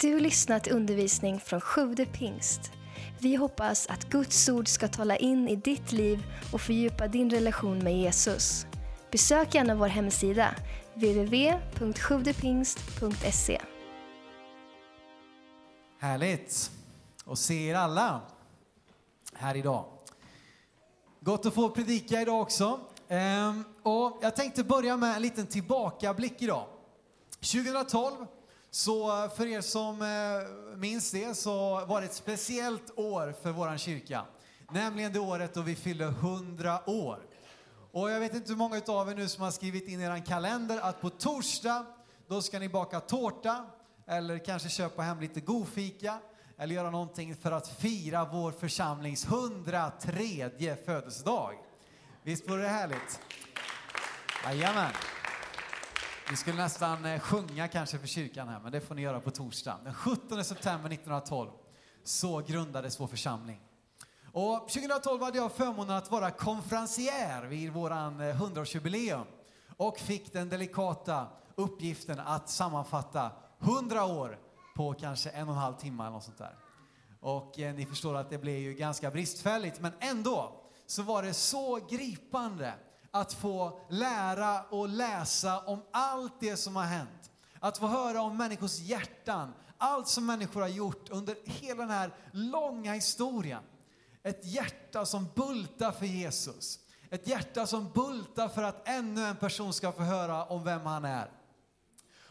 Du lyssnar lyssnat till undervisning från Sjude pingst. Vi hoppas att Guds ord ska tala in i ditt liv och fördjupa din relation med Jesus. Besök gärna vår hemsida, www.sjuvdepingst.se. Härligt att se er alla här idag. Gott att få predika idag också. Ehm, och jag tänkte börja med en liten tillbakablick idag. 2012, så eh, för er som eh, minns det, så var det ett speciellt år för vår kyrka. Nämligen det året då vi fyllde 100 år. Och jag vet inte hur många av er nu som har skrivit in i er kalender att på torsdag, då ska ni baka tårta eller kanske köpa hem lite godfika eller göra någonting för att fira vår församlings 103 födelsedag. Visst vore det härligt? Jajamän. Vi skulle nästan eh, sjunga kanske för kyrkan här, men det får ni göra på torsdag. Den 17 september 1912 så grundades vår församling. Och 2012 hade jag förmånen att vara konferencier vid våran eh, 100-årsjubileum och fick den delikata uppgiften att sammanfatta 100 år på kanske en och en halv timme eller något sånt där. Och eh, ni förstår att det blev ju ganska bristfälligt, men ändå så var det så gripande att få lära och läsa om allt det som har hänt. Att få höra om människors hjärtan, allt som människor har gjort under hela den här långa historien. Ett hjärta som bultar för Jesus. Ett hjärta som bultar för att ännu en person ska få höra om vem han är.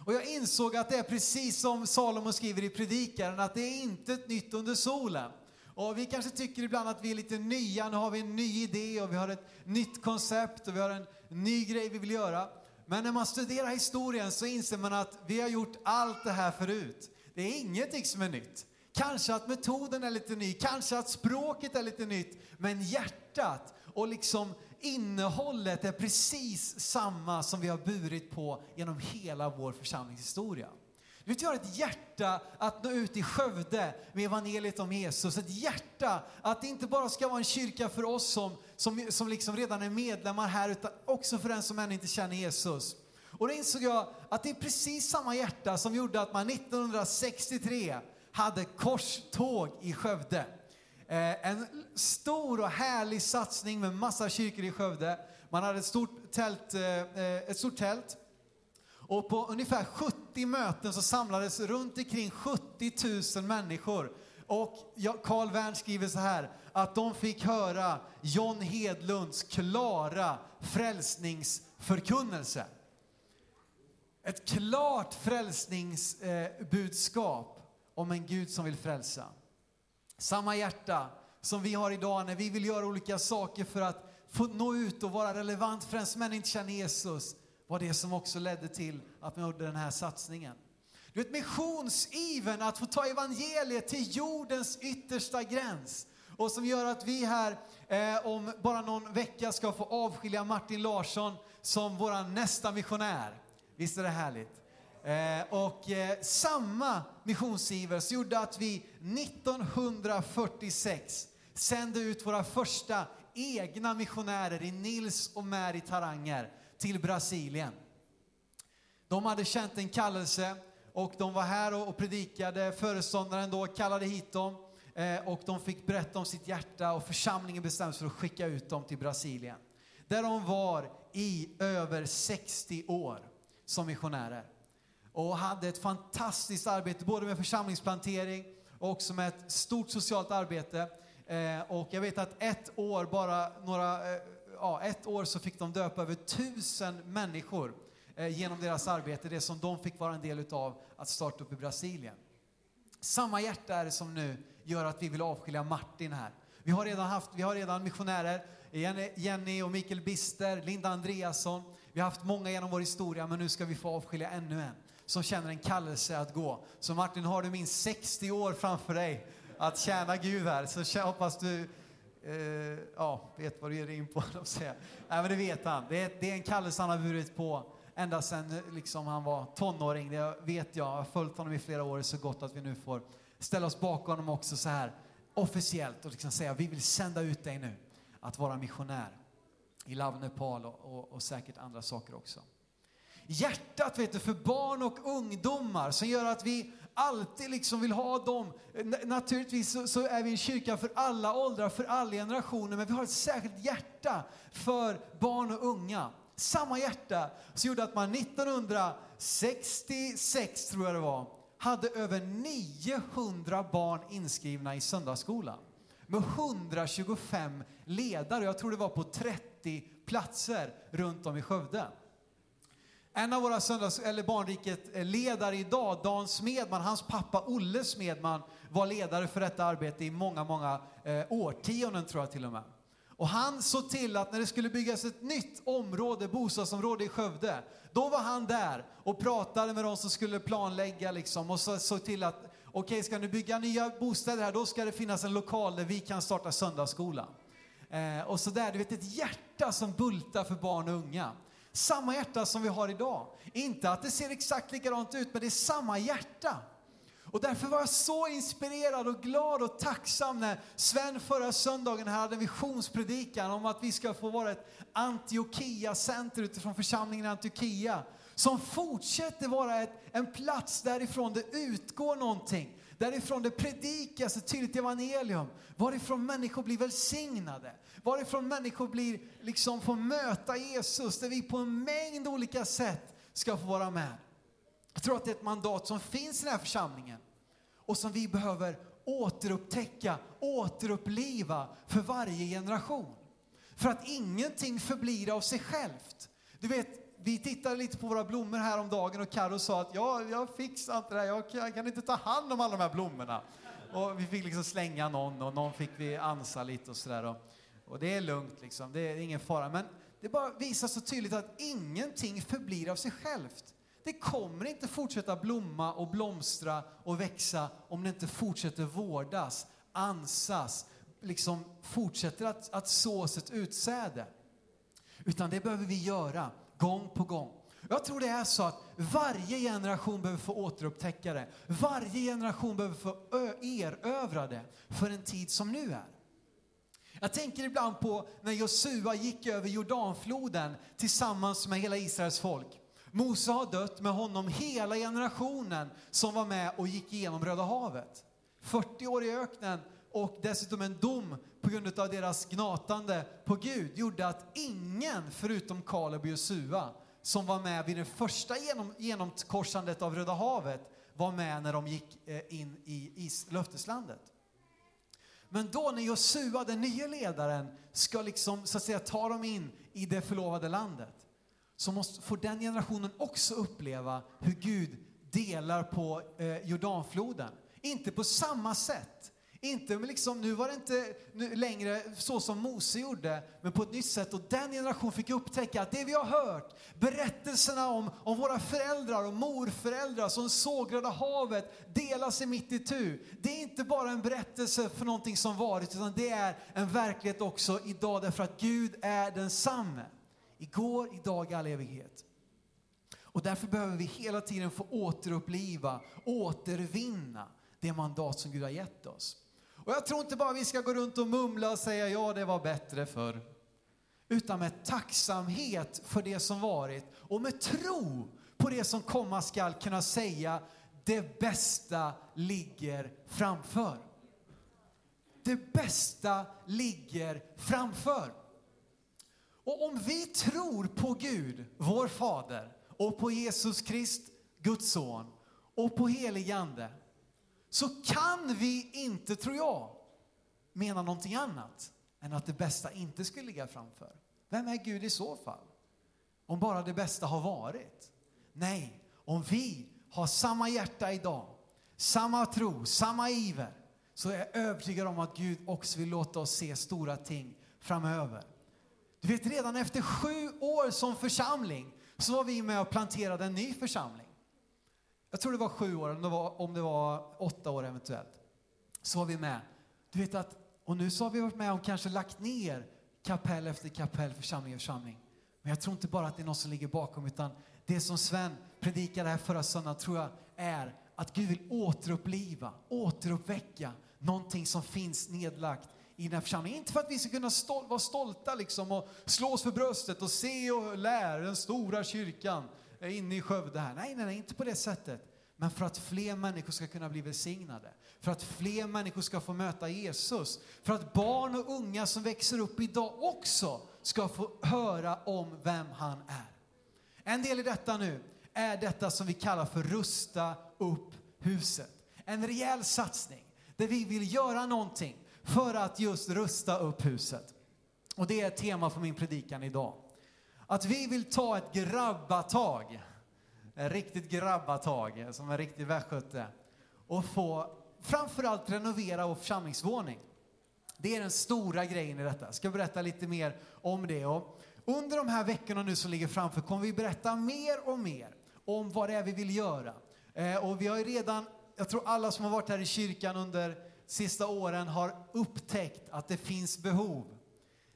Och jag insåg att det är precis som Salomo skriver i Predikaren, att det är inte ett nytt under solen. Och vi kanske tycker ibland att vi är lite nya, nu har vi en ny idé och vi har ett nytt koncept och vi har en ny grej vi vill göra. Men när man studerar historien så inser man att vi har gjort allt det här förut. Det är ingenting som är nytt. Kanske att metoden är lite ny, kanske att språket är lite nytt, men hjärtat och liksom innehållet är precis samma som vi har burit på genom hela vår församlingshistoria. Du har ett hjärta att nå ut i Skövde med evangeliet om Jesus. Ett hjärta att det inte bara ska vara en kyrka för oss som, som, som liksom redan är medlemmar här, utan också för den som ännu inte känner Jesus. Och då insåg jag att det är precis samma hjärta som gjorde att man 1963 hade korståg i Skövde. Eh, en stor och härlig satsning med massa kyrkor i Skövde. Man hade ett stort tält, eh, eh ett stort tält och på ungefär 70 möten så samlades runt omkring 70 000 människor. Och Carl Wern skriver så här, att de fick höra John Hedlunds klara frälsningsförkunnelse. Ett klart frälsningsbudskap om en Gud som vill frälsa. Samma hjärta som vi har idag när vi vill göra olika saker för att få nå ut och vara relevant för en som ännu inte känner Jesus var det som också ledde till att man gjorde den här satsningen. Du vet missionsiven att få ta evangeliet till jordens yttersta gräns och som gör att vi här eh, om bara någon vecka ska få avskilja Martin Larsson som vår nästa missionär. Visst är det härligt? Eh, och eh, samma missionsiver så gjorde att vi 1946 sände ut våra första egna missionärer i Nils och Mary Taranger till Brasilien. De hade känt en kallelse och de var här och predikade. Föreståndaren då kallade hit dem eh, och de fick berätta om sitt hjärta och församlingen bestämde sig för att skicka ut dem till Brasilien. Där de var i över 60 år som missionärer och hade ett fantastiskt arbete både med församlingsplantering och också med ett stort socialt arbete. Eh, och jag vet att ett år, bara några eh, ja, ett år så fick de döpa över tusen människor eh, genom deras arbete, det som de fick vara en del utav att starta upp i Brasilien. Samma hjärta är det som nu gör att vi vill avskilja Martin här. Vi har redan haft, vi har redan missionärer, Jenny och Mikael Bister, Linda Andreasson. Vi har haft många genom vår historia, men nu ska vi få avskilja ännu en som känner en kallelse att gå. Så Martin, har du minst 60 år framför dig att tjäna Gud här, så hoppas du eh, ja, vet vad du ger dig in på. Nej, men det vet han. Det är, det är en kallelse han har burit på ända sedan eh, liksom, han var tonåring. Det vet jag. Jag har följt honom i flera år. Det är så gott att vi nu får ställa oss bakom honom också så här officiellt och liksom säga vi vill sända ut dig nu att vara missionär i Love Nepal och, och, och säkert andra saker också. Hjärtat vet du, för barn och ungdomar som gör att vi alltid liksom vill ha dem. Naturligtvis så, så är vi en kyrka för alla åldrar, för alla generationer, men vi har ett särskilt hjärta för barn och unga. Samma hjärta som gjorde att man 1966, tror jag det var, hade över 900 barn inskrivna i söndagsskolan. Med 125 ledare, jag tror det var på 30 platser runt om i Skövde. En av våra söndags, eller barnriket-ledare eh, idag, Dan Smedman, hans pappa Olle Smedman var ledare för detta arbete i många, många eh, årtionden tror jag till och med. Och han såg till att när det skulle byggas ett nytt område, bostadsområde i Skövde, då var han där och pratade med de som skulle planlägga liksom och så, såg till att okej, okay, ska ni bygga nya bostäder här, då ska det finnas en lokal där vi kan starta söndagsskola. Eh, och så där, du vet ett hjärta som bultar för barn och unga. Samma hjärta som vi har idag. Inte att det ser exakt likadant ut, men det är samma hjärta. Och därför var jag så inspirerad och glad och tacksam när Sven förra söndagen hade en visionspredikan om att vi ska få vara ett Antiochia-center utifrån församlingen i Antiochia. Som fortsätter vara ett, en plats därifrån det utgår någonting. Därifrån det predikas ett tydligt evangelium. Varifrån människor blir välsignade. Varifrån människor blir, liksom får möta Jesus. Där vi på en mängd olika sätt ska få vara med. Jag tror att det är ett mandat som finns i den här församlingen och som vi behöver återupptäcka, återuppliva för varje generation. För att ingenting förblir av sig självt. Du vet, vi tittade lite på våra blommor här om dagen och Karo sa att ja, jag fixar inte det här, jag kan inte ta hand om alla de här blommorna. Och vi fick liksom slänga någon och någon fick vi ansa lite och sådär. Och, och det är lugnt liksom, det är ingen fara. Men det bara visar så tydligt att ingenting förblir av sig självt. Det kommer inte fortsätta blomma och blomstra och växa om det inte fortsätter vårdas, ansas, liksom fortsätter att, att sås ett utsäde. Utan det behöver vi göra gång på gång. Jag tror det är så att varje generation behöver få återupptäcka det. Varje generation behöver få erövra det för en tid som nu är. Jag tänker ibland på när Josua gick över Jordanfloden tillsammans med hela Israels folk. Mose har dött, med honom hela generationen som var med och gick igenom Röda havet. 40 år i öknen och dessutom en dom på grund av deras gnatande på Gud gjorde att ingen förutom Kaleb och Josua som var med vid det första genom, genomkorsandet av Röda havet var med när de gick eh, in i löfteslandet. Men då när Josua, den nya ledaren, ska liksom, så att säga, ta dem in i det förlovade landet så måste, får den generationen också uppleva hur Gud delar på eh, Jordanfloden. Inte på samma sätt. Inte liksom, nu var det inte längre så som Mose gjorde, men på ett nytt sätt. Och den generationen fick upptäcka att det vi har hört, berättelserna om, om våra föräldrar och morföräldrar som såg Röda havet dela sig mitt i tu. Det är inte bara en berättelse för någonting som varit, utan det är en verklighet också idag, därför att Gud är densamme igår, idag, i all evighet. Och därför behöver vi hela tiden få återuppliva, återvinna det mandat som Gud har gett oss. Och jag tror inte bara vi ska gå runt och mumla och säga ja, det var bättre förr. Utan med tacksamhet för det som varit och med tro på det som komma skall kunna säga det bästa ligger framför. Det bästa ligger framför. Och om vi tror på Gud, vår Fader, och på Jesus Krist, Guds son, och på helig Ande, så kan vi inte, tror jag, mena någonting annat än att det bästa inte skulle ligga framför. Vem är Gud i så fall? Om bara det bästa har varit? Nej, om vi har samma hjärta idag, samma tro, samma iver, så är jag övertygad om att Gud också vill låta oss se stora ting framöver. Du vet, redan efter sju år som församling så var vi med och planterade en ny församling. Jag tror det var sju år, om det var, om det var åtta år eventuellt. Så var vi med. Du vet att, och nu så har vi varit med och kanske lagt ner kapell efter kapell, församling efter församling. Men jag tror inte bara att det är något som ligger bakom, utan det som Sven predikade här förra söndagen tror jag är att Gud vill återuppliva, återuppväcka någonting som finns nedlagt i den här församlingen. Inte för att vi ska kunna stol vara stolta liksom och slå oss för bröstet och se och lära den stora kyrkan inne i Skövde här. Nej, nej, nej, inte på det sättet. men för att fler människor ska kunna bli välsignade. För att fler människor ska få möta Jesus. För att barn och unga som växer upp idag också ska få höra om vem han är. En del i detta nu är detta som vi kallar för rusta upp huset. En rejäl satsning där vi vill göra någonting för att just rusta upp huset. Och det är ett tema för min predikan idag. Att vi vill ta ett grabbatag, ett riktigt grabbatag, som en riktig västgöte, och få framförallt renovera vår församlingsvåning. Det är den stora grejen i detta. Jag ska berätta lite mer om det. Och under de här veckorna nu som ligger framför kommer vi berätta mer och mer om vad det är vi vill göra. Eh, och vi har ju redan, jag tror alla som har varit här i kyrkan under sista åren har upptäckt att det finns behov.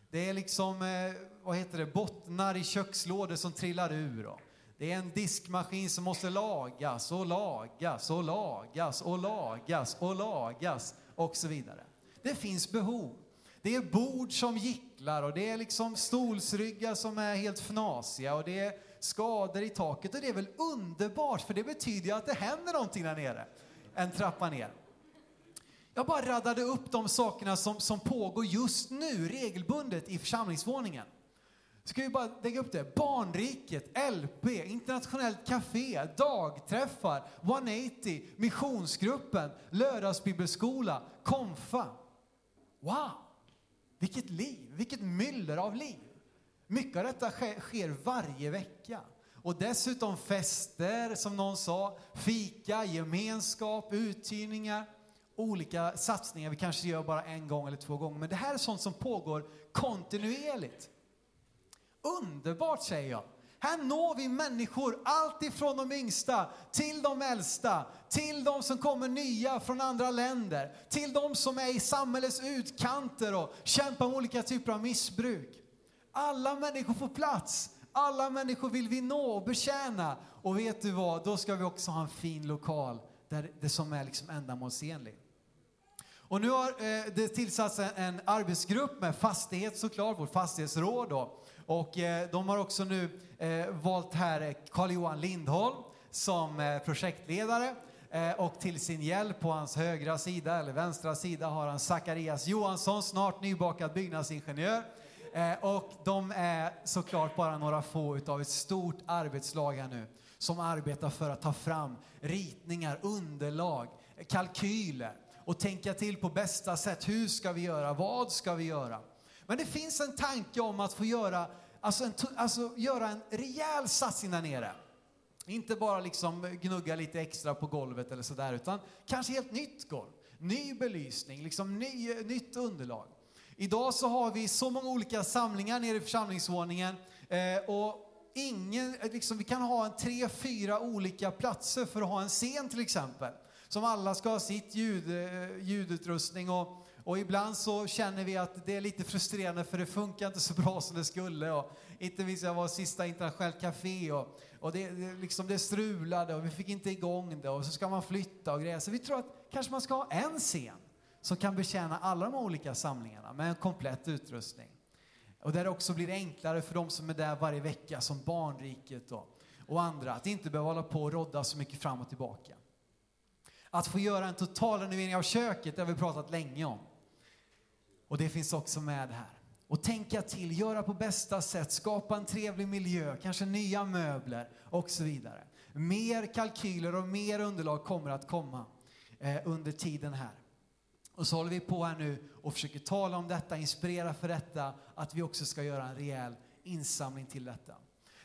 Det är liksom, eh, vad heter det, bottnar i kökslådor som trillar ur. Då. det är en diskmaskin som måste lagas och lagas och lagas och lagas och lagas och så vidare. Det finns behov. Det är bord som gicklar och det är liksom stolsryggar som är helt fnasiga och det är skador i taket och det är väl underbart för det betyder ju att det händer någonting där nere. En trappa ner. Jag bara raddade upp de sakerna som, som pågår just nu regelbundet i församlingsvåningen. Ska vi bara lägga upp det? Barnriket, LP, Internationellt Café, dagträffar, 180, Missionsgruppen, Lördagsbibelskola, Konfa. Wow! Vilket liv, vilket myller av liv. Mycket av detta sker, sker varje vecka. Och dessutom fester, som någon sa, fika, gemenskap, uthyrningar, olika satsningar vi kanske gör bara en gång eller två gånger. Men det här är sånt som pågår kontinuerligt. Underbart säger jag. Här når vi människor, allt ifrån de yngsta till de äldsta, till de som kommer nya från andra länder, till de som är i samhällets utkanter och kämpar med olika typer av missbruk. Alla människor får plats, alla människor vill vi nå och betjäna. Och vet du vad, då ska vi också ha en fin lokal där det som är liksom ändamålsenlig. Och nu har eh, det tillsatts en, en arbetsgrupp med fastighet såklart, vårt fastighetsråd då. Och eh, de har också nu eh, valt här eh, Carl-Johan Lindholm som projektledare. Och till sin hjälp på hans högra sida, eller vänstra sida, har han Zacharias Johansson, snart nybakad byggnadsingenjör. Och de är såklart bara några få utav ett stort arbetslag här nu som arbetar för att ta fram ritningar, underlag, kalkyler och tänka till på bästa sätt. Hur ska vi göra? Vad ska vi göra? Men det finns en tanke om att få göra, alltså en, alltså göra en rejäl satsning där nere. Inte bara liksom gnugga lite extra på golvet eller sådär, utan kanske helt nytt golv. Ny belysning, liksom ny, nytt underlag. Idag så har vi så många olika samlingar nere i församlingsvåningen eh, och ingen, eh, liksom, vi kan ha en tre, fyra olika platser för att ha en scen till exempel. Som alla ska ha sitt ljud, eh, ljudutrustning och och ibland så känner vi att det är lite frustrerande för det funkar inte så bra som det skulle. Och inte minst jag var sista internationellt café och, och det, det, liksom det strulade och vi fick inte igång det och så ska man flytta och grejer. Så vi tror att kanske man ska ha en scen som kan betjäna alla de olika samlingarna med en komplett utrustning. Och där det också blir enklare för de som är där varje vecka som Barnriket och, och andra att inte behöva hålla på och rodda så mycket fram och tillbaka. Att få göra en total renovering av köket, det har vi pratat länge om. Och det finns också med här. Och tänka till, göra på bästa sätt, skapa en trevlig miljö, kanske nya möbler och så vidare. Mer kalkyler och mer underlag kommer att komma eh, under tiden här. Och så håller vi på här nu och försöker tala om detta, inspirera för detta, att vi också ska göra en rejäl insamling till detta.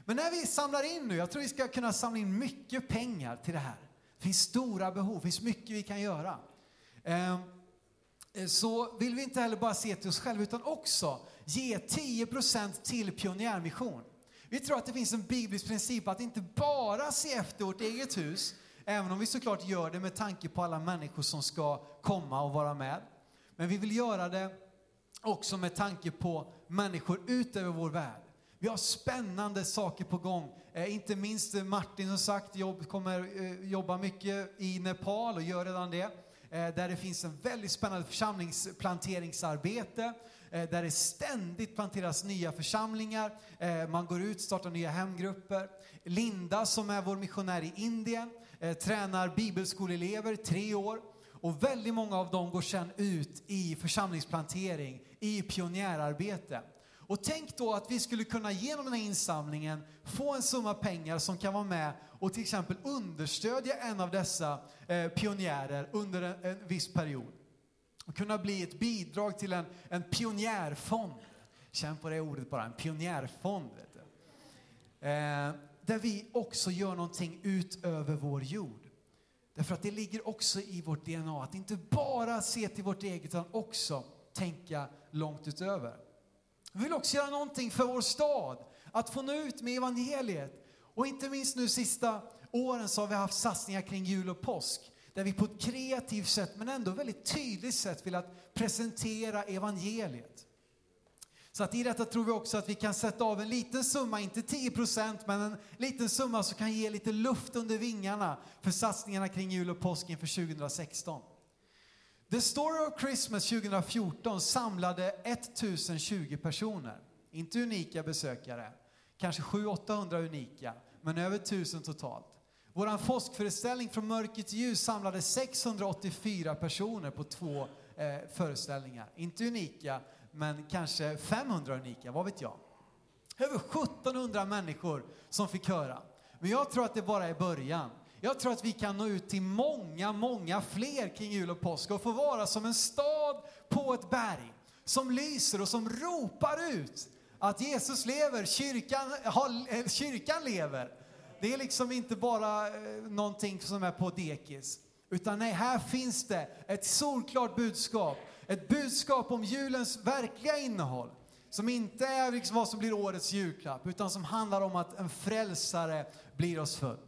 Men när vi samlar in nu, jag tror vi ska kunna samla in mycket pengar till det här. Det finns stora behov, det finns mycket vi kan göra. Eh, Eh, så vill vi inte heller bara se till oss själva utan också ge 10% till pionjärmission. Vi tror att det finns en biblisk princip att inte bara se efter vårt eget hus, även om vi såklart gör det med tanke på alla människor som ska komma och vara med. Men vi vill göra det också med tanke på människor utöver vår värld. Vi har spännande saker på gång. Eh, inte minst Martin som sagt jobb, kommer eh, jobba mycket i Nepal och gör redan det. Eh, där det finns en väldigt spännande församlingsplanteringsarbete, eh, där det ständigt planteras nya församlingar, eh, man går ut, startar nya hemgrupper. Linda som är vår missionär i Indien, tränar bibelskoleelever tre år och väldigt många av dem går sedan ut i församlingsplantering, i pionjärarbete. Och tänk då att vi skulle kunna genom den här insamlingen få en summa pengar som kan vara med och till exempel understödja en av dessa eh, pionjärer under en, en viss period. Och kunna bli ett bidrag till en, en pionjärfond. Känn på det ordet bara, en pionjärfond. Vet du. Eh, där vi också gör någonting utöver vår jord. Därför att det ligger också i vårt DNA att inte bara se till vårt eget utan också tänka långt utöver. Vi vill också göra någonting för vår stad, att få nå ut med evangeliet. Och inte minst nu sista åren så har vi haft satsningar kring jul och påsk där vi på ett kreativt sätt men ändå väldigt tydligt sätt vill att presentera evangeliet. Så att i detta tror vi också att vi kan sätta av en liten summa, inte 10 procent, men en liten summa som kan ge lite luft under vingarna för satsningarna kring jul och påsk inför 2016. The Story of Christmas 2014 samlade 1020 personer. Inte unika besökare, kanske 700-800 unika, men över 1000 totalt. Vår påskföreställning Från mörker till ljus samlade 684 personer på två eh, föreställningar. Inte unika, men kanske 500 unika, vad vet jag. Över 1700 människor som fick höra. Men jag tror att det bara är början. Jag tror att vi kan nå ut till många, många fler kring jul och påsk och få vara som en stad på ett berg som lyser och som ropar ut att Jesus lever, kyrkan, har, eh, kyrkan lever. Det är liksom inte bara eh, någonting som är på dekis. Utan nej, här finns det ett solklart budskap. Ett budskap om julens verkliga innehåll. Som inte är liksom vad som blir årets julklapp, utan som handlar om att en frälsare blir oss född.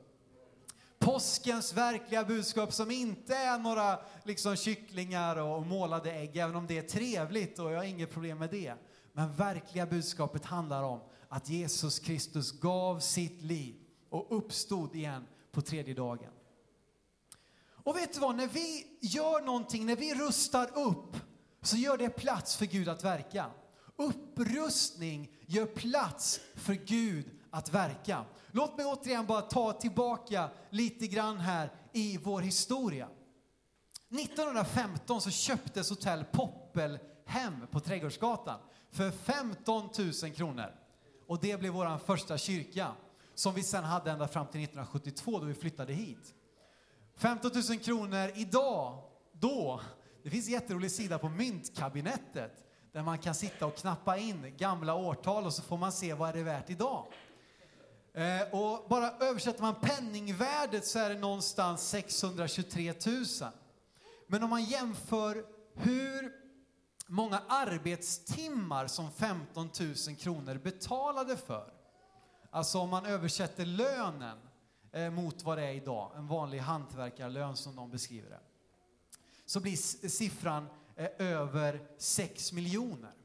Påskens verkliga budskap som inte är några liksom, kycklingar och målade ägg, även om det är trevligt och jag har inget problem med det. Men verkliga budskapet handlar om att Jesus Kristus gav sitt liv och uppstod igen på tredje dagen. Och vet du vad, när vi gör någonting, när vi rustar upp, så gör det plats för Gud att verka. Upprustning gör plats för Gud att verka. Låt mig återigen bara ta tillbaka lite grann här i vår historia. 1915 så köptes hotell Poppelhem på Trädgårdsgatan för 15 000 kronor. Och det blev vår första kyrka som vi sen hade ända fram till 1972 då vi flyttade hit. 15 000 kronor idag, då, det finns en jätterolig sida på Myntkabinettet där man kan sitta och knappa in gamla årtal och så får man se vad är det värt idag. Eh, och bara översätter man penningvärdet så är det någonstans 623 000. Men om man jämför hur många arbetstimmar som 15 000 kronor betalade för. Alltså om man översätter lönen eh, mot vad det är idag, en vanlig hantverkarlön som de beskriver det. Så blir siffran eh, över 6 miljoner.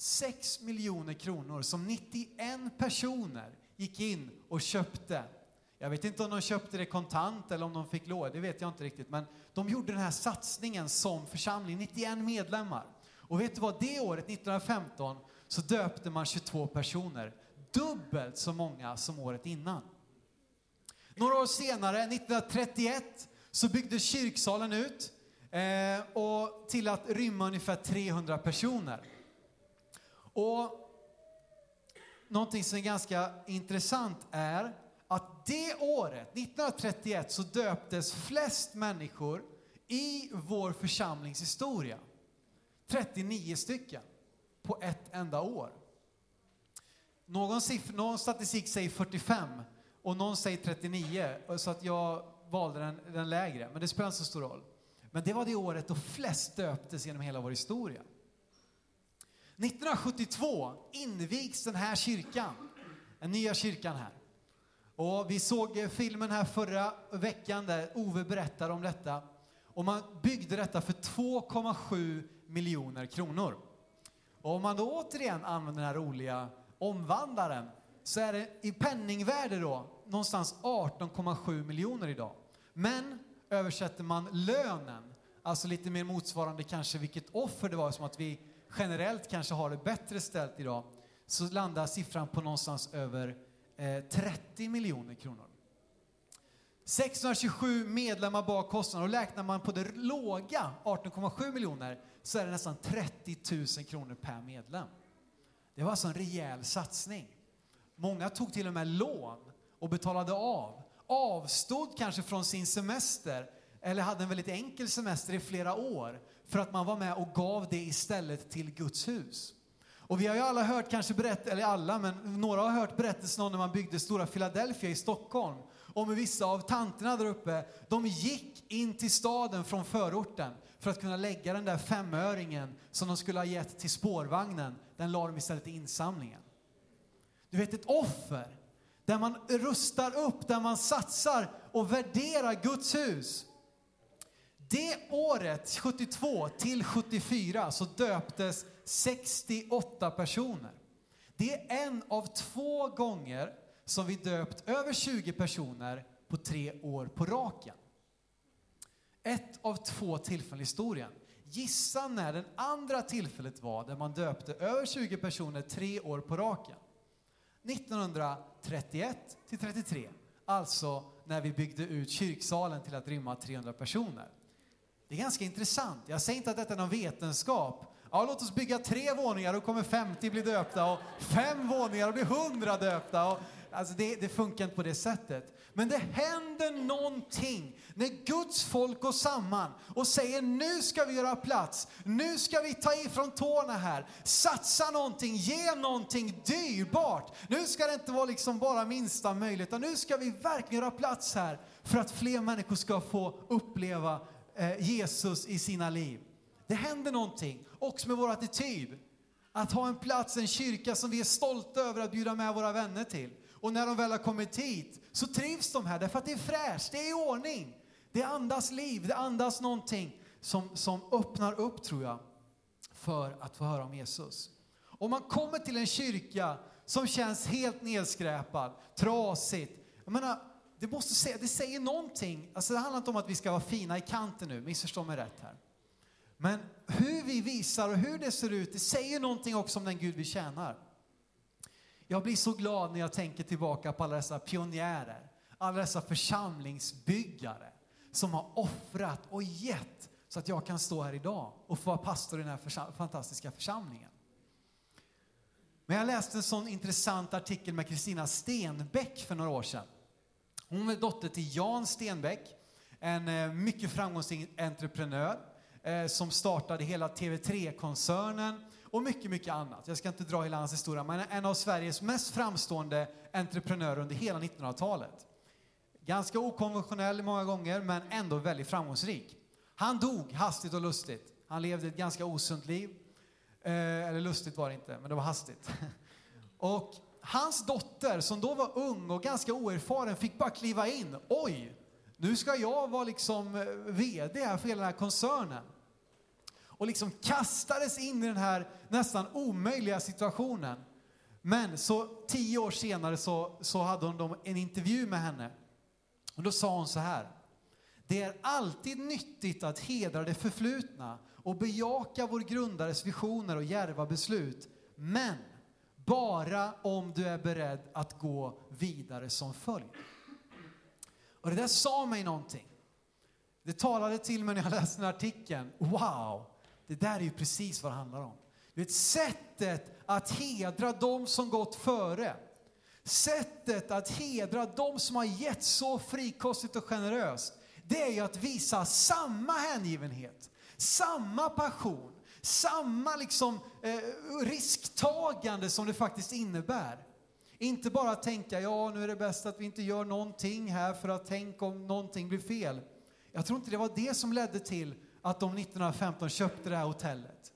6 miljoner kronor som 91 personer gick in och köpte. Jag vet inte om de köpte det kontant eller om de fick lån, det vet jag inte riktigt. Men de gjorde den här satsningen som församling, 91 medlemmar. Och vet du vad, det året, 1915, så döpte man 22 personer. Dubbelt så många som året innan. Några år senare, 1931, så byggdes kyrksalen ut eh, och till att rymma ungefär 300 personer. Och någonting som är ganska intressant är att det året, 1931, så döptes flest människor i vår församlings historia. 39 stycken på ett enda år. Någon, siffra, någon statistik säger 45 och någon säger 39, så att jag valde den, den lägre. Men det spelar inte så stor roll. Men det var det året då flest döptes genom hela vår historia. 1972 invigs den här kyrkan, den nya kyrkan här. Och vi såg eh, filmen här förra veckan där Ove berättade om detta. Och man byggde detta för 2,7 miljoner kronor. Och om man då återigen använder den här roliga omvandlaren så är det i penningvärde då någonstans 18,7 miljoner idag. Men översätter man lönen, alltså lite mer motsvarande kanske vilket offer det var, som att vi generellt kanske har det bättre ställt idag, så landar siffran på någonstans över eh, 30 miljoner kronor. 627 medlemmar bak kostnaden och räknar man på det låga 18,7 miljoner så är det nästan 30 000 kronor per medlem. Det var alltså en rejäl satsning. Många tog till och med lån och betalade av. Avstod kanske från sin semester eller hade en väldigt enkel semester i flera år för att man var med och gav det istället till Guds hus. Och vi har ju alla hört, kanske berätt, eller alla, men några har hört berättelsen om när man byggde stora Philadelphia i Stockholm. Om hur vissa av tanterna där uppe, de gick in till staden från förorten för att kunna lägga den där femöringen som de skulle ha gett till spårvagnen. Den la de istället i insamlingen. Du vet, ett offer där man rustar upp, där man satsar och värderar Guds hus. Det året, 72 till 74, så döptes 68 personer. Det är en av två gånger som vi döpt över 20 personer på tre år på raken. Ett av två tillfällen i historien. Gissa när det andra tillfället var där man döpte över 20 personer tre år på raken. 1931 till 33, alltså när vi byggde ut kyrksalen till att rymma 300 personer. Det är ganska intressant. Jag säger inte att detta är någon vetenskap. Ja, låt oss bygga tre våningar, då kommer 50 bli döpta och fem våningar, då blir 100 döpta. Och, alltså det, det funkar inte på det sättet. Men det händer någonting när Guds folk går samman och säger nu ska vi göra plats, nu ska vi ta ifrån tårna här, satsa någonting, ge någonting dyrbart. Nu ska det inte vara liksom bara minsta möjligt, utan nu ska vi verkligen göra plats här för att fler människor ska få uppleva Eh, Jesus i sina liv. Det händer någonting också med vår attityd. Att ha en plats, en kyrka som vi är stolta över att bjuda med våra vänner till. Och när de väl har kommit hit så trivs de här därför att det är fräscht, det är i ordning. Det andas liv, det andas någonting som, som öppnar upp tror jag för att få höra om Jesus. Om man kommer till en kyrka som känns helt nedskräpad, trasigt. Jag menar, det, måste säga, det säger någonting. Alltså det handlar inte om att vi ska vara fina i kanten nu, missförstå mig rätt här. Men hur vi visar och hur det ser ut, det säger någonting också om den Gud vi tjänar. Jag blir så glad när jag tänker tillbaka på alla dessa pionjärer, alla dessa församlingsbyggare som har offrat och gett så att jag kan stå här idag och få vara pastor i den här försam fantastiska församlingen. Men jag läste en sån intressant artikel med Kristina Stenbeck för några år sedan. Hon är dotter till Jan Stenbeck, en eh, mycket framgångsrik entreprenör eh, som startade hela TV3-koncernen och mycket, mycket annat. Jag ska inte dra hela hans historia, men en av Sveriges mest framstående entreprenörer under hela 1900-talet. Ganska okonventionell många gånger, men ändå väldigt framgångsrik. Han dog hastigt och lustigt. Han levde ett ganska osunt liv. Eh, eller lustigt var det inte, men det var hastigt. Och hans dotter, som då var ung och ganska oerfaren, fick bara kliva in. Oj, nu ska jag vara liksom eh, VD här för hela den här koncernen. Och liksom kastades in i den här nästan omöjliga situationen. Men så tio år senare så, så hade hon en intervju med henne. Och då sa hon så här. Det är alltid nyttigt att hedra det förflutna och bejaka vår grundares visioner och djärva beslut. Men bara om du är beredd att gå vidare som följd. Och det där sa mig någonting. Det talade till mig när jag läste den artikeln. Wow, det där är ju precis vad det handlar om. Det är ett sättet att hedra de som gått före. Sättet att hedra de som har gett så frikostigt och generöst, det är ju att visa samma hängivenhet, samma passion, samma liksom, eh, risktagande som det faktiskt innebär. Inte bara tänka, ja nu är det bäst att vi inte gör någonting här för att tänk om någonting blir fel. Jag tror inte det var det som ledde till att de 1915 köpte det här hotellet.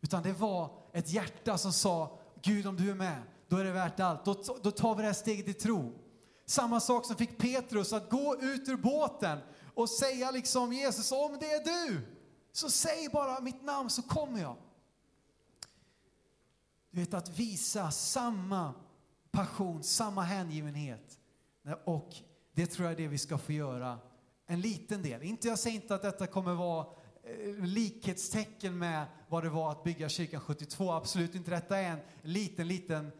Utan det var ett hjärta som sa, Gud om du är med, då är det värt allt. Då, då tar vi det här steget i tro. Samma sak som fick Petrus att gå ut ur båten och säga liksom Jesus, om det är du, så säg bara mitt namn så kommer jag. Du vet att visa samma passion, samma hängivenhet. Och det tror jag är det vi ska få göra en liten del. Inte, jag säger inte att detta kommer vara eh, likhetstecken med vad det var att bygga kyrkan 72. Absolut inte. Detta är en liten, liten,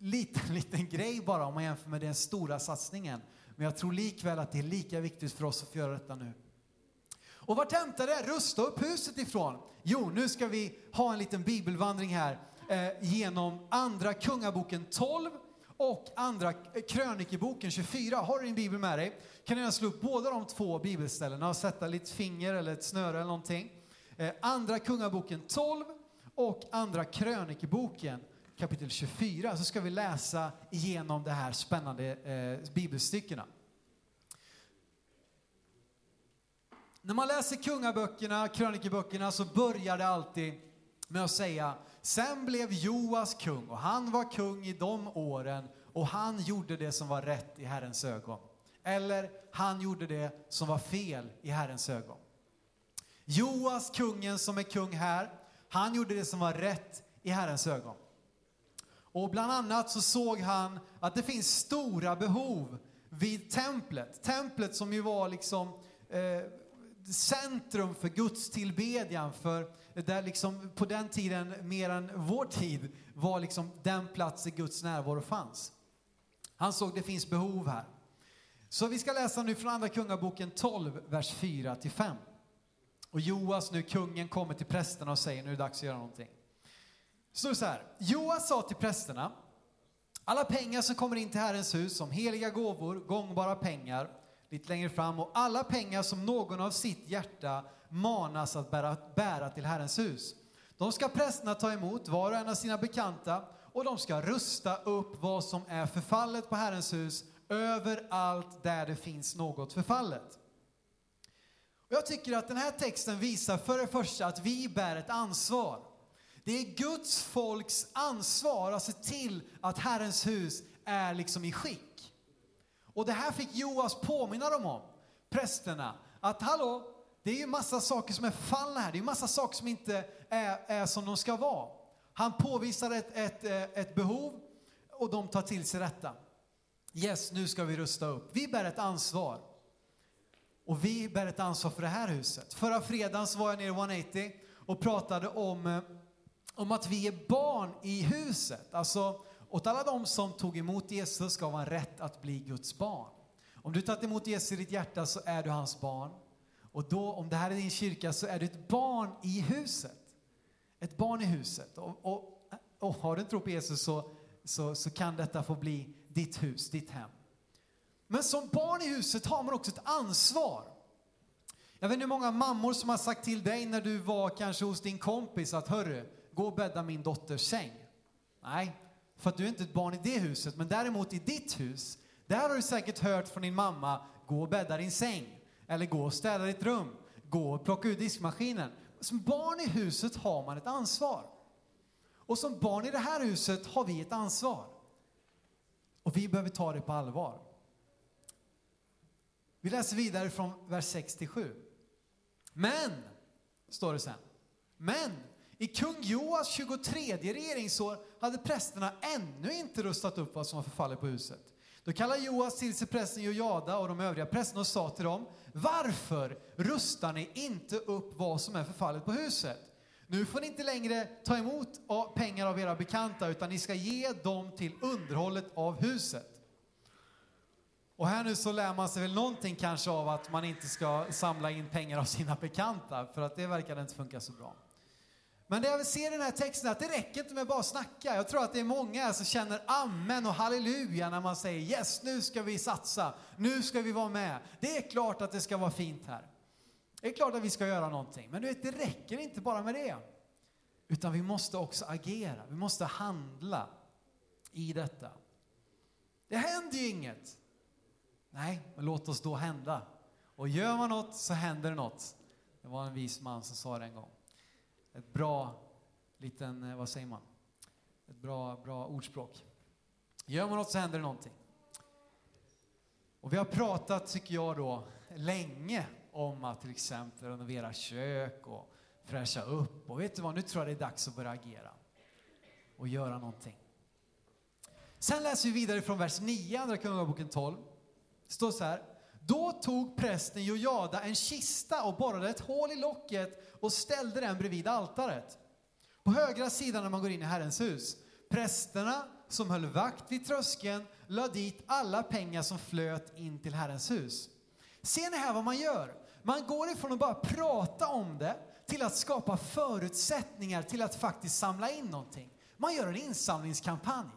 liten, liten grej bara om man jämför med den stora satsningen. Men jag tror likväl att det är lika viktigt för oss att få göra detta nu. Och vart hämtar det rusta upp huset ifrån? Jo, nu ska vi ha en liten bibelvandring här eh, genom Andra Kungaboken 12 och Andra Krönikeboken 24. Har du din bibel med dig kan du gärna slå upp båda de två bibelställena och sätta lite finger eller ett snöre eller någonting. Eh, andra Kungaboken 12 och Andra Krönikeboken kapitel 24 så ska vi läsa igenom de här spännande eh, bibelstyckena. När man läser kungaböckerna, krönikeböckerna, så börjar det alltid med att säga Sen blev Joas kung och han var kung i de åren och han gjorde det som var rätt i Herrens ögon. Eller han gjorde det som var fel i Herrens ögon. Joas, kungen som är kung här, han gjorde det som var rätt i Herrens ögon. Och bland annat så såg han att det finns stora behov vid templet. Templet som ju var liksom eh, centrum för Guds tillbedjan, för där liksom på den tiden, mer än vår tid, var liksom den plats där Guds närvaro fanns. Han såg det finns behov här. Så vi ska läsa nu från Andra Kungaboken 12, vers 4 till 5. Och Joas, nu kungen, kommer till prästerna och säger nu är det dags att göra någonting. Så så här, Joas sa till prästerna, alla pengar som kommer in till Herrens hus som heliga gåvor, gångbara pengar, lite längre fram, och alla pengar som någon av sitt hjärta manas att bära, bära till Herrens hus. De ska prästerna ta emot, var och en av sina bekanta, och de ska rusta upp vad som är förfallet på Herrens hus överallt där det finns något förfallet. Och jag tycker att den här texten visar för det första att vi bär ett ansvar. Det är Guds folks ansvar att se till att Herrens hus är liksom i skick. Och det här fick Joas påminna dem om, prästerna, att hallå, det är ju massa saker som är fallna här, det är massa saker som inte är, är som de ska vara. Han påvisar ett, ett, eh, ett behov och de tar till sig detta. Yes, nu ska vi rusta upp. Vi bär ett ansvar. Och vi bär ett ansvar för det här huset. Förra fredagen så var jag nere i 180 och pratade om, eh, om att vi är barn i huset. Alltså, åt alla de som tog emot Jesus gav han rätt att bli Guds barn. Om du tagit emot Jesus i ditt hjärta så är du hans barn. Och då, om det här är din kyrka, så är du ett barn i huset. Ett barn i huset. Och, och, och har du en tro på Jesus så, så, så kan detta få bli ditt hus, ditt hem. Men som barn i huset har man också ett ansvar. Jag vet inte hur många mammor som har sagt till dig när du var kanske hos din kompis att hörru, gå och bädda min dotters säng. Nej, för att du är inte ett barn i det huset, men däremot i ditt hus, där har du säkert hört från din mamma, gå och bädda din säng. Eller gå och städa ditt rum. Gå och plocka ur diskmaskinen. Som barn i huset har man ett ansvar. Och som barn i det här huset har vi ett ansvar. Och vi behöver ta det på allvar. Vi läser vidare från vers 6–7. Men, står det sen, men i kung Joas 23 regeringsår hade prästerna ännu inte rustat upp vad som var förfallet på huset. Då kallade Joas till sig prästen Jojada och de övriga prästerna och sa till dem, varför rustar ni inte upp vad som är förfallet på huset? Nu får ni inte längre ta emot pengar av era bekanta utan ni ska ge dem till underhållet av huset. Och här nu så lär man sig väl någonting kanske av att man inte ska samla in pengar av sina bekanta för att det verkar inte funka så bra. Men det jag vill se i den här texten är att det räcker inte med bara snacka. Jag tror att det är många som känner amen och halleluja när man säger yes, nu ska vi satsa, nu ska vi vara med. Det är klart att det ska vara fint här. Det är klart att vi ska göra någonting, men du vet, det räcker inte bara med det. Utan vi måste också agera, vi måste handla i detta. Det händer ju inget. Nej, men låt oss då hända. Och gör man något så händer det något. Det var en vis man som sa det en gång. Ett bra liten, eh, vad säger man? Ett bra, bra ordspråk. Gör man något så händer det någonting. Och vi har pratat, tycker jag då, länge om att till exempel renovera kök och fräscha upp. Och vet du vad, nu tror jag det är dags att börja agera och göra någonting. Sen läser vi vidare från vers 9, Andra Kungaboken 12. Det står så här. Då tog prästen Jojada en kista och borrade ett hål i locket och ställde den bredvid altaret. På högra sidan när man går in i Herrens hus. Prästerna som höll vakt vid tröskeln lade dit alla pengar som flöt in till Herrens hus. Ser ni här vad man gör? Man går ifrån att bara prata om det till att skapa förutsättningar till att faktiskt samla in någonting. Man gör en insamlingskampanj.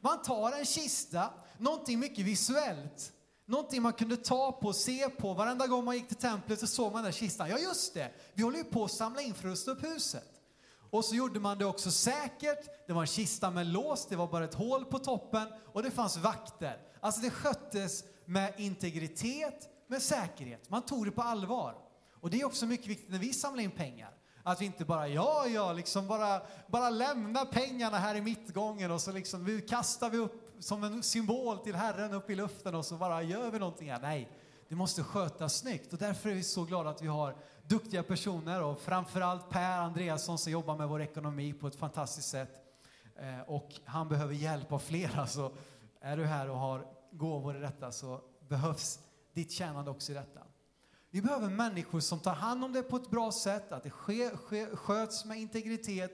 Man tar en kista, någonting mycket visuellt, någonting man kunde ta på, och se på. Varenda gång man gick till templet så såg man den där kistan. Ja, just det, vi håller ju på att samla in för att rusta upp huset. Och så gjorde man det också säkert. Det var en kista med lås, det var bara ett hål på toppen och det fanns vakter. Alltså det sköttes med integritet, med säkerhet. Man tog det på allvar. Och det är också mycket viktigt när vi samlar in pengar. Att vi inte bara, ja, ja, liksom bara, bara lämna pengarna här i mittgången och så liksom vi kastar vi upp som en symbol till Herren upp i luften och så bara gör vi någonting här. Nej, det måste skötas snyggt och därför är vi så glada att vi har duktiga personer och framförallt Per Andreasson som jobbar med vår ekonomi på ett fantastiskt sätt. Eh, och han behöver hjälp av flera, så är du här och har gåvor i detta så behövs ditt tjänande också i detta. Vi behöver människor som tar hand om det på ett bra sätt, att det sker, sker, sköts med integritet,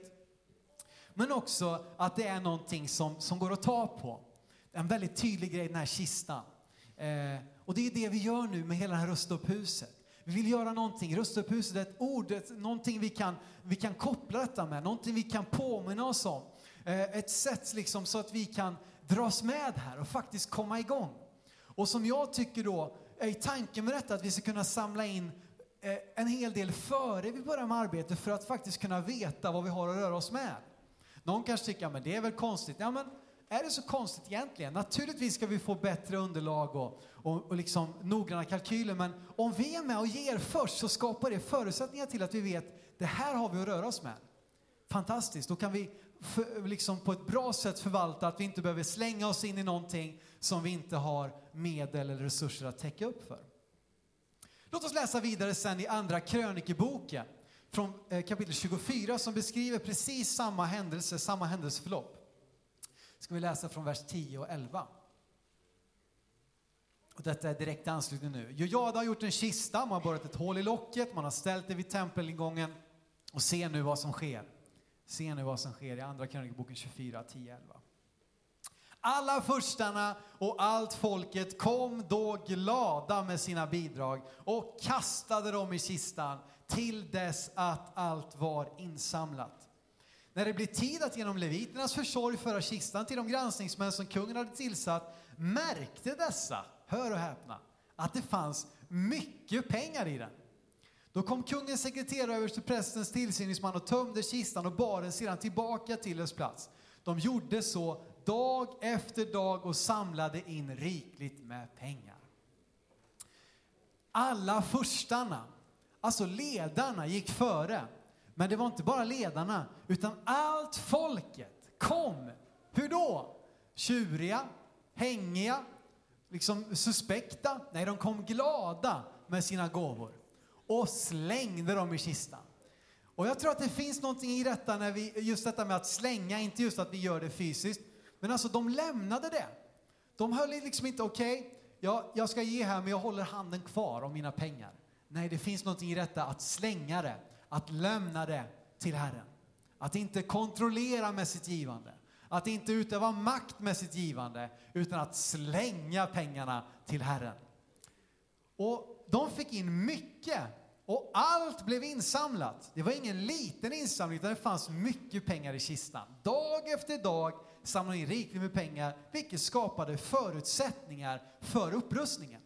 men också att det är någonting som, som går att ta på. En väldigt tydlig grej, den här kistan. Eh, och det är det vi gör nu med hela det här Rusta upp huset. Vi vill göra någonting. Rusta upp huset är ett ord, ett, någonting vi kan, vi kan koppla detta med, någonting vi kan påminna oss om. Eh, ett sätt liksom så att vi kan dras med här och faktiskt komma igång. Och som jag tycker då är tanken med detta att vi ska kunna samla in eh, en hel del före vi börjar med arbetet för att faktiskt kunna veta vad vi har att röra oss med. Någon kanske tycker, att det är väl konstigt. Ja, men är det så konstigt egentligen? Naturligtvis ska vi få bättre underlag och, och, och liksom noggranna kalkyler, men om vi är med och ger först så skapar det förutsättningar till att vi vet, det här har vi att röra oss med. Fantastiskt, då kan vi för, liksom på ett bra sätt förvalta att vi inte behöver slänga oss in i någonting som vi inte har medel eller resurser att täcka upp för. Låt oss läsa vidare sen i andra krönikeboken från eh, kapitel 24 som beskriver precis samma händelse, samma händelseförlopp. Ska vi läsa från vers 10 och 11. Och detta är direkt anslutning nu. Jojada har gjort en kista, man har borrat ett hål i locket, man har ställt det vid tempelingången och se nu vad som sker. Se nu vad som sker i Andra krönikeboken 24, 10, 11. Alla furstarna och allt folket kom då glada med sina bidrag och kastade dem i kistan till dess att allt var insamlat. När det blev tid att genom leviternas försorg föra kistan till de granskningsmän som kungen hade tillsatt märkte dessa, hör och häpna, att det fanns mycket pengar i den. Då kom kungens sekreterare över till prästens tillsyningsman och tömde kistan och bar den sedan tillbaka till dess plats. De gjorde så dag efter dag och samlade in rikligt med pengar. Alla furstarna, alltså ledarna, gick före. Men det var inte bara ledarna, utan allt folket kom. Hur då? Tjuriga, hängiga, liksom suspekta. Nej, de kom glada med sina gåvor och slängde dem i kistan. Och jag tror att det finns någonting i detta, när vi, just detta med att slänga, inte just att vi gör det fysiskt, men alltså de lämnade det. De höll liksom inte, okej, okay, jag, jag ska ge här men jag håller handen kvar om mina pengar. Nej, det finns någonting i detta att slänga det, att lämna det till Herren. Att inte kontrollera med sitt givande, att inte utöva makt med sitt givande, utan att slänga pengarna till Herren. Och de fick in mycket och allt blev insamlat. Det var ingen liten insamling, utan det fanns mycket pengar i kistan. Dag efter dag samlade in rikligt med pengar, vilket skapade förutsättningar för upprustningen.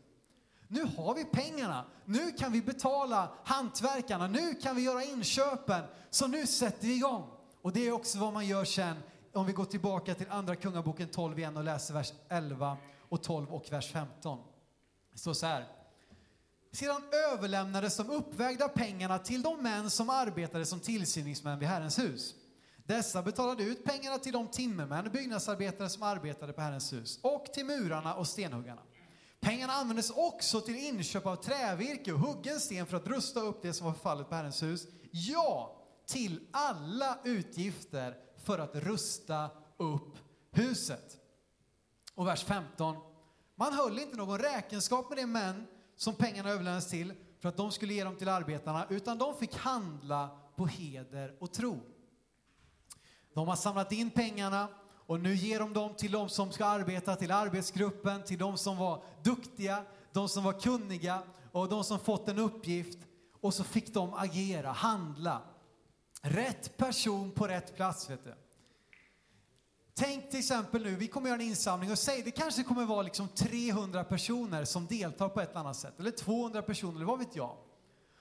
Nu har vi pengarna, nu kan vi betala hantverkarna, nu kan vi göra inköpen, så nu sätter vi igång. Och det är också vad man gör sen, om vi går tillbaka till Andra Kungaboken 12 igen och läser vers 11 och 12 och vers 15. Det står så här. Sedan överlämnades de uppvägda pengarna till de män som arbetade som tillsyningsmän vid Herrens hus. Dessa betalade ut pengarna till de timmermän och byggnadsarbetare som arbetade på Herrens hus och till murarna och stenhuggarna. Pengarna användes också till inköp av trävirke och huggen sten för att rusta upp det som var förfallet på Herrens hus. Ja, till alla utgifter för att rusta upp huset. Och vers 15. Man höll inte någon räkenskap med de män som pengarna överlämnades till för att de skulle ge dem till arbetarna, utan de fick handla på heder och tro. De har samlat in pengarna och nu ger de dem till de som ska arbeta, till arbetsgruppen, till de som var duktiga, de som var kunniga och de som fått en uppgift. Och så fick de agera, handla. Rätt person på rätt plats, vet du. Tänk till exempel nu, vi kommer göra en insamling och säg det kanske kommer vara liksom 300 personer som deltar på ett eller annat sätt. Eller 200 personer, eller vad vet jag.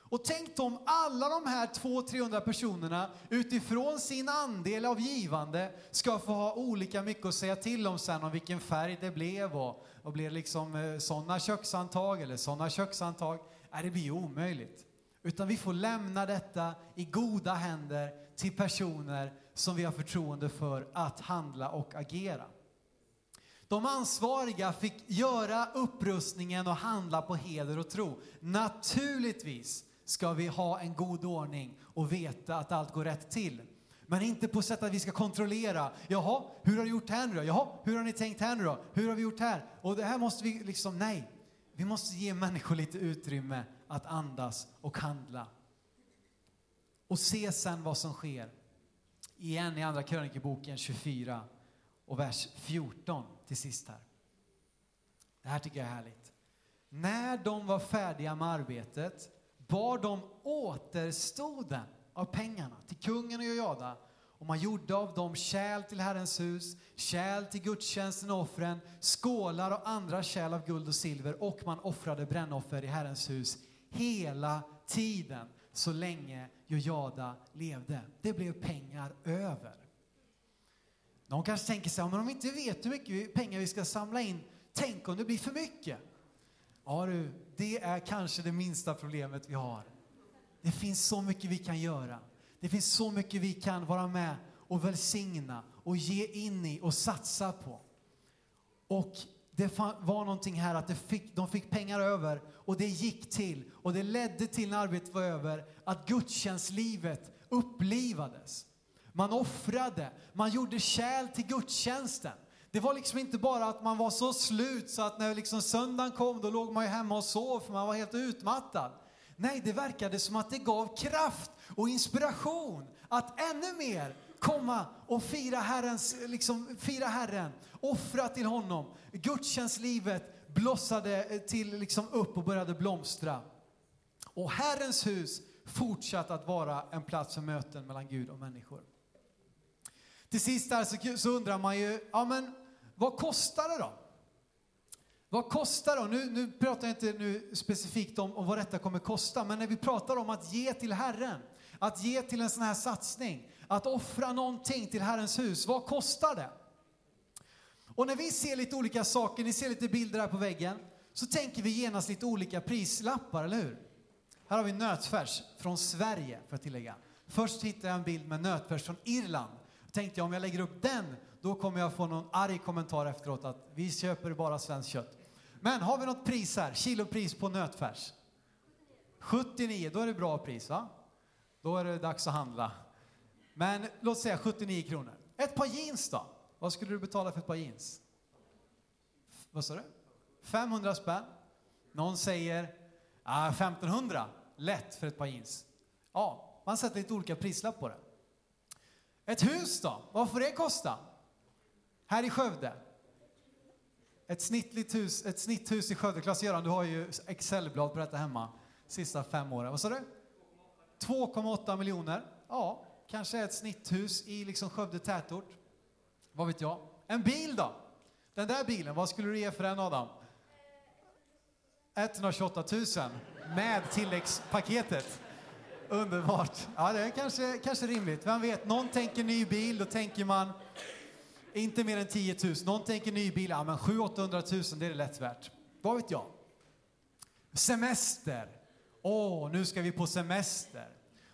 Och tänk om alla de här 200-300 personerna utifrån sin andel av givande ska få ha olika mycket att säga till om sen om vilken färg det blev och, och blir det liksom eh, sådana köksantag eller sådana köksantag. Nej, det blir ju omöjligt. Utan vi får lämna detta i goda händer till personer som vi har förtroende för att handla och agera. De ansvariga fick göra upprustningen och handla på heder och tro. Naturligtvis ska vi ha en god ordning och veta att allt går rätt till. Men inte på sätt att vi ska kontrollera. Jaha, hur har du gjort här nu då? Jaha, hur har ni tänkt här nu då? Hur har vi gjort här? Och det här måste vi liksom, nej. Vi måste ge människor lite utrymme att andas och handla. Och se sen vad som sker. Igen i Andra krönikeboken 24 och vers 14 till sist här. Det här tycker jag är härligt. När de var färdiga med arbetet bar de återstoden av pengarna till kungen och Jojada och man gjorde av dem kärl till Herrens hus, kärl till gudstjänsten och offren, skålar och andra kärl av guld och silver och man offrade brännoffer i Herrens hus hela tiden så länge Jojada levde. Det blev pengar över. Någon kanske tänker sig, men om vi inte vet hur mycket pengar vi ska samla in, tänk om det blir för mycket? Ja du, det är kanske det minsta problemet vi har. Det finns så mycket vi kan göra. Det finns så mycket vi kan vara med och välsigna och ge in i och satsa på. Och det var någonting här att fick, de fick pengar över och det gick till och det ledde till när arbetet var över att gudstjänstlivet upplivades. Man offrade, man gjorde kärl till gudstjänsten. Det var liksom inte bara att man var så slut så att när liksom söndagen kom då låg man ju hemma och sov för man var helt utmattad. Nej, det verkade som att det gav kraft och inspiration att ännu mer komma och fira, Herrens, liksom, fira Herren, offra till honom. Gudstjänstlivet blossade eh, till liksom upp och började blomstra. Och Herrens hus fortsatte att vara en plats för möten mellan Gud och människor. Till sist där så, så undrar man ju, ja men vad kostar det då? Vad kostar det? Nu, nu pratar jag inte nu specifikt om, om vad detta kommer kosta, men när vi pratar om att ge till Herren, att ge till en sån här satsning, att offra någonting till Herrens hus, vad kostar det? Och när vi ser lite olika saker, ni ser lite bilder här på väggen, så tänker vi genast lite olika prislappar, eller hur? Här har vi nötfärs från Sverige, för att tillägga. Först hittade jag en bild med nötfärs från Irland. Då tänkte jag om jag lägger upp den, då kommer jag få någon arg kommentar efteråt att vi köper bara svenskt kött. Men har vi något pris här? Kilopris på nötfärs? 79, då är det bra pris va? Då är det dags att handla. Men låt säga 79 kronor. Ett par jeans då? Vad skulle du betala för ett par jeans? Vad sa du? 500 spänn. Någon säger ah, 1500. Lätt för ett par jeans. Ja, man sätter lite olika prislapp på det. Ett hus då? Vad får det kosta? Här i Skövde? Ett snittligt hus, ett snitthus i Skövde. Klas-Göran, du har ju Excelblad på detta hemma. Sista fem åren. Vad sa du? 2,8 miljoner. Ja, kanske ett snitthus i liksom Skövde tätort. Vad vet jag? En bil då? Den där bilen, vad skulle du ge för den Adam? 128 000 med tilläggspaketet. Underbart. Ja, det är kanske, kanske rimligt. Vem vet, någon tänker ny bil, då tänker man inte mer än 10 000. Någon tänker ny bil, ja men 700 000 det är det lätt värt. Vad vet jag? Semester. Åh, nu ska vi på semester.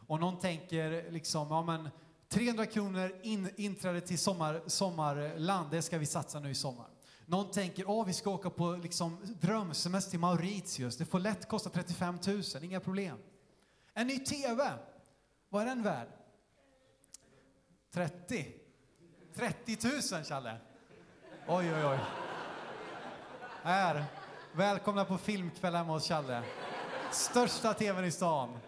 Och någon tänker liksom, ja men 300 kronor in, inträde till sommar, sommarland, det ska vi satsa nu i sommar. Någon tänker, åh vi ska åka på liksom, drömsemester till Mauritius, det får lätt kosta 35 000, inga problem. En ny TV, vad är den värd? 30? 30 000, Challe. Oj, oj, oj. Här, välkomna på filmkväll hemma hos Challe. Största TVn i stan.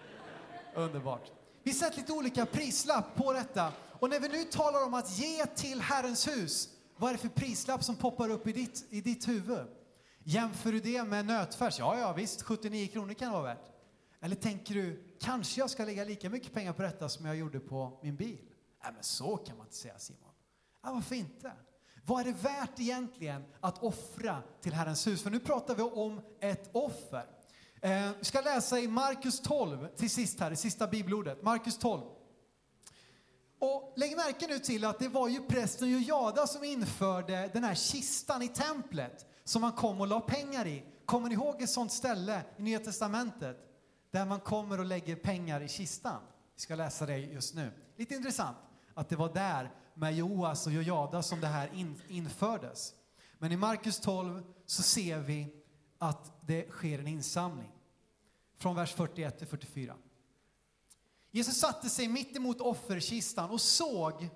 Underbart. Vi sätter lite olika prislapp på detta Och när vi nu talar om att ge till Herrens hus, vad är det för prislapp som poppar upp i ditt, i ditt huvud? Jämför du det med nötfärs? Ja, ja, visst, 79 kronor kan det vara värt. Eller tänker du, kanske jag ska lägga lika mycket pengar på detta som jag gjorde på min bil? Nej, men så kan man inte säga Simon. Ja, varför inte? Vad är det värt egentligen att offra till Herrens hus? För nu pratar vi om ett offer. Eh, vi ska läsa i Markus 12 till sist här, det sista bibelordet. Markus 12. Och lägg märke nu till att det var ju prästen Jojada som införde den här kistan i templet som man kom och la pengar i. Kommer ni ihåg ett sånt ställe i Nya Testamentet där man kommer och lägger pengar i kistan? Vi ska läsa det just nu. Lite intressant att det var där med Joas och Jojada som det här in, infördes. Men i Markus 12 så ser vi att det sker en insamling. Från vers 41 till 44. Jesus satte sig mitt emot offerkistan och såg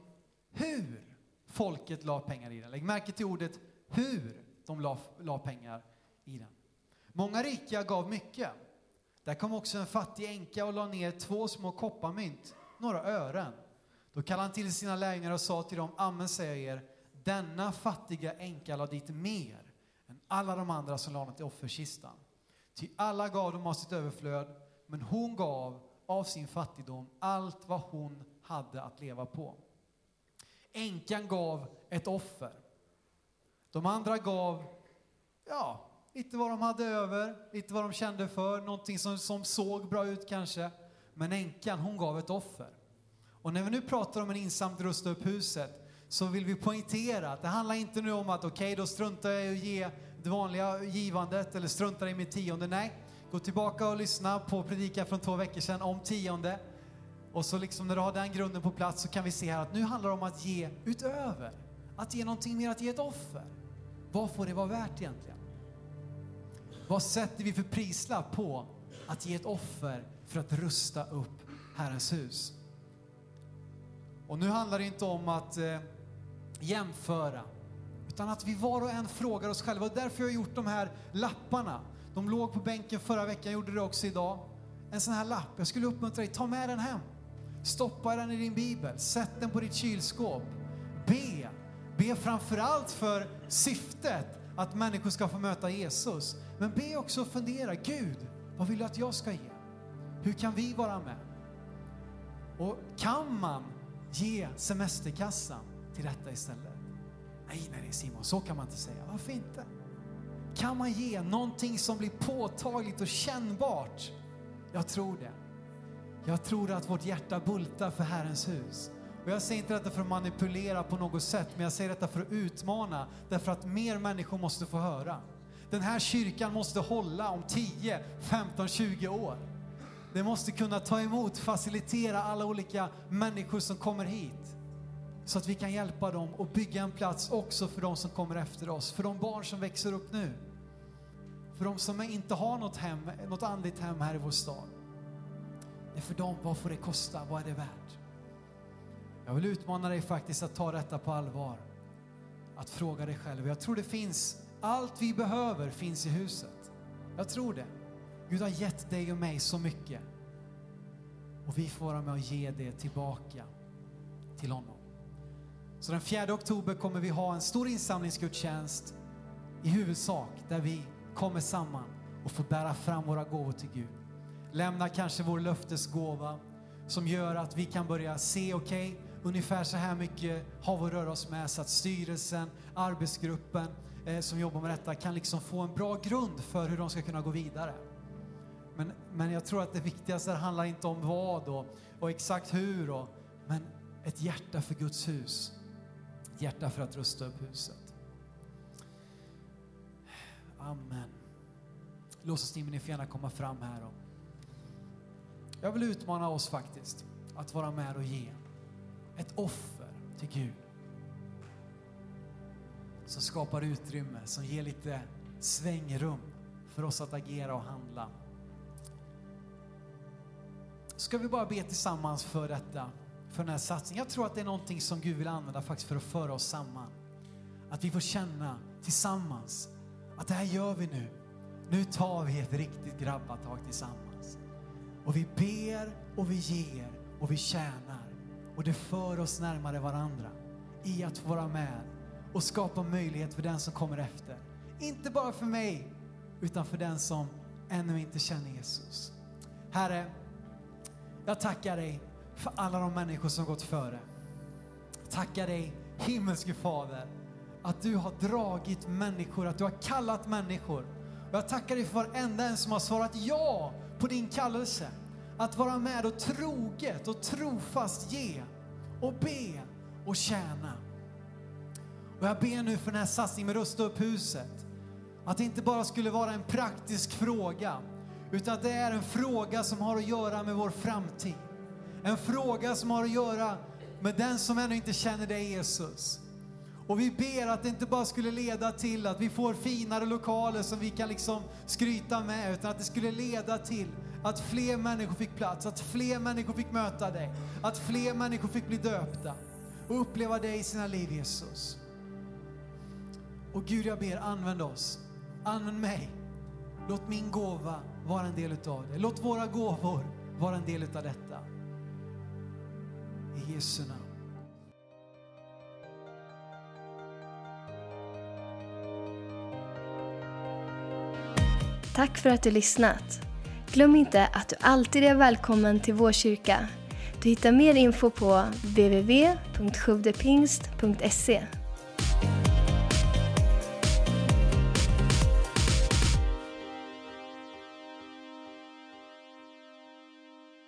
hur folket la pengar i den. Lägg märke till ordet hur de la, la pengar i den. Många rika gav mycket. Där kom också en fattig änka och la ner två små kopparmynt, några ören. Då kallade han till sina lärjungar och sa till dem, amen säger jag er, denna fattiga änka la dit mer än alla de andra som lade till offerkistan. Ty alla gav de av sitt överflöd, men hon gav av sin fattigdom allt vad hon hade att leva på. Änkan gav ett offer. De andra gav, ja, lite vad de hade över, lite vad de kände för, någonting som, som såg bra ut kanske. Men änkan, hon gav ett offer. Och när vi nu pratar om en insamt rusta upp huset så vill vi poängtera att det handlar inte nu om att okej, okay, då struntar jag i att ge det vanliga givandet eller struntar i mitt tionde. Nej, gå tillbaka och lyssna på predikan från två veckor sedan om tionde. Och så liksom när du har den grunden på plats så kan vi se här att nu handlar det om att ge utöver. Att ge någonting mer, att ge ett offer. Vad får det vara värt egentligen? Vad sätter vi för prislapp på att ge ett offer för att rusta upp Herrens hus? Och nu handlar det inte om att eh, jämföra, utan att vi var och en frågar oss själva. Och därför har jag gjort de här lapparna. De låg på bänken förra veckan, gjorde det också idag. En sån här lapp, jag skulle uppmuntra dig, ta med den hem. Stoppa den i din bibel, sätt den på ditt kylskåp. Be. Be framförallt för syftet att människor ska få möta Jesus. Men be också och fundera, Gud, vad vill du att jag ska ge? Hur kan vi vara med? Och kan man ge semesterkassan till detta istället? Nej, nej Simon, så kan man inte säga. Varför inte? Kan man ge någonting som blir påtagligt och kännbart? Jag tror det. Jag tror att vårt hjärta bultar för Herrens hus. Och jag säger inte detta för att manipulera på något sätt, men jag säger detta för att utmana, därför att mer människor måste få höra. Den här kyrkan måste hålla om 10, 15, 20 år. Det måste kunna ta emot, facilitera alla olika människor som kommer hit. Så att vi kan hjälpa dem och bygga en plats också för de som kommer efter oss, för de barn som växer upp nu. För de som inte har något, hem, något andligt hem här i vår stad. Det är för dem, vad får det kosta? Vad är det värt? Jag vill utmana dig faktiskt att ta detta på allvar. Att fråga dig själv. Jag tror det finns, allt vi behöver finns i huset. Jag tror det. Gud har gett dig och mig så mycket. Och vi får vara med och ge det tillbaka till honom. Så den 4 oktober kommer vi ha en stor insamlingsgudstjänst i huvudsak där vi kommer samman och får bära fram våra gåvor till Gud. Lämna kanske vår löftesgåva som gör att vi kan börja se, okej, okay, ungefär så här mycket har vi att röra oss med så att styrelsen, arbetsgruppen eh, som jobbar med detta kan liksom få en bra grund för hur de ska kunna gå vidare. Men, men jag tror att det viktigaste handlar inte om vad och, och exakt hur, och, men ett hjärta för Guds hus. Ett hjärta för att rusta upp huset. Amen. Låt oss ni får gärna komma fram här. Och jag vill utmana oss faktiskt att vara med och ge ett offer till Gud. Som skapar utrymme, som ger lite svängrum för oss att agera och handla. Ska vi bara be tillsammans för detta, för den här satsningen. Jag tror att det är någonting som Gud vill använda faktiskt för att föra oss samman. Att vi får känna tillsammans att det här gör vi nu. Nu tar vi ett riktigt grabbatag tillsammans. Och vi ber och vi ger och vi tjänar Och det för oss närmare varandra i att få vara med och skapa möjlighet för den som kommer efter. Inte bara för mig, utan för den som ännu inte känner Jesus. Herre, jag tackar dig för alla de människor som gått före. Jag Tackar dig, himmelske Fader, att du har dragit människor, att du har kallat människor. Och jag tackar dig för varenda en som har svarat ja på din kallelse. Att vara med och troget och trofast ge och be och tjäna. Och jag ber nu för den här satsningen med Rusta upp huset. Att det inte bara skulle vara en praktisk fråga, utan att det är en fråga som har att göra med vår framtid. En fråga som har att göra med den som ännu inte känner dig Jesus. Och vi ber att det inte bara skulle leda till att vi får finare lokaler som vi kan liksom skryta med, utan att det skulle leda till att fler människor fick plats, att fler människor fick möta dig, att fler människor fick bli döpta och uppleva dig i sina liv Jesus. Och Gud, jag ber, använd oss. Använd mig. Låt min gåva vara en del utav det. Låt våra gåvor vara en del utav detta. I Jesu namn. Tack för att du lyssnat. Glöm inte att du alltid är välkommen till vår kyrka. Du hittar mer info på www.sjuvdepingst.se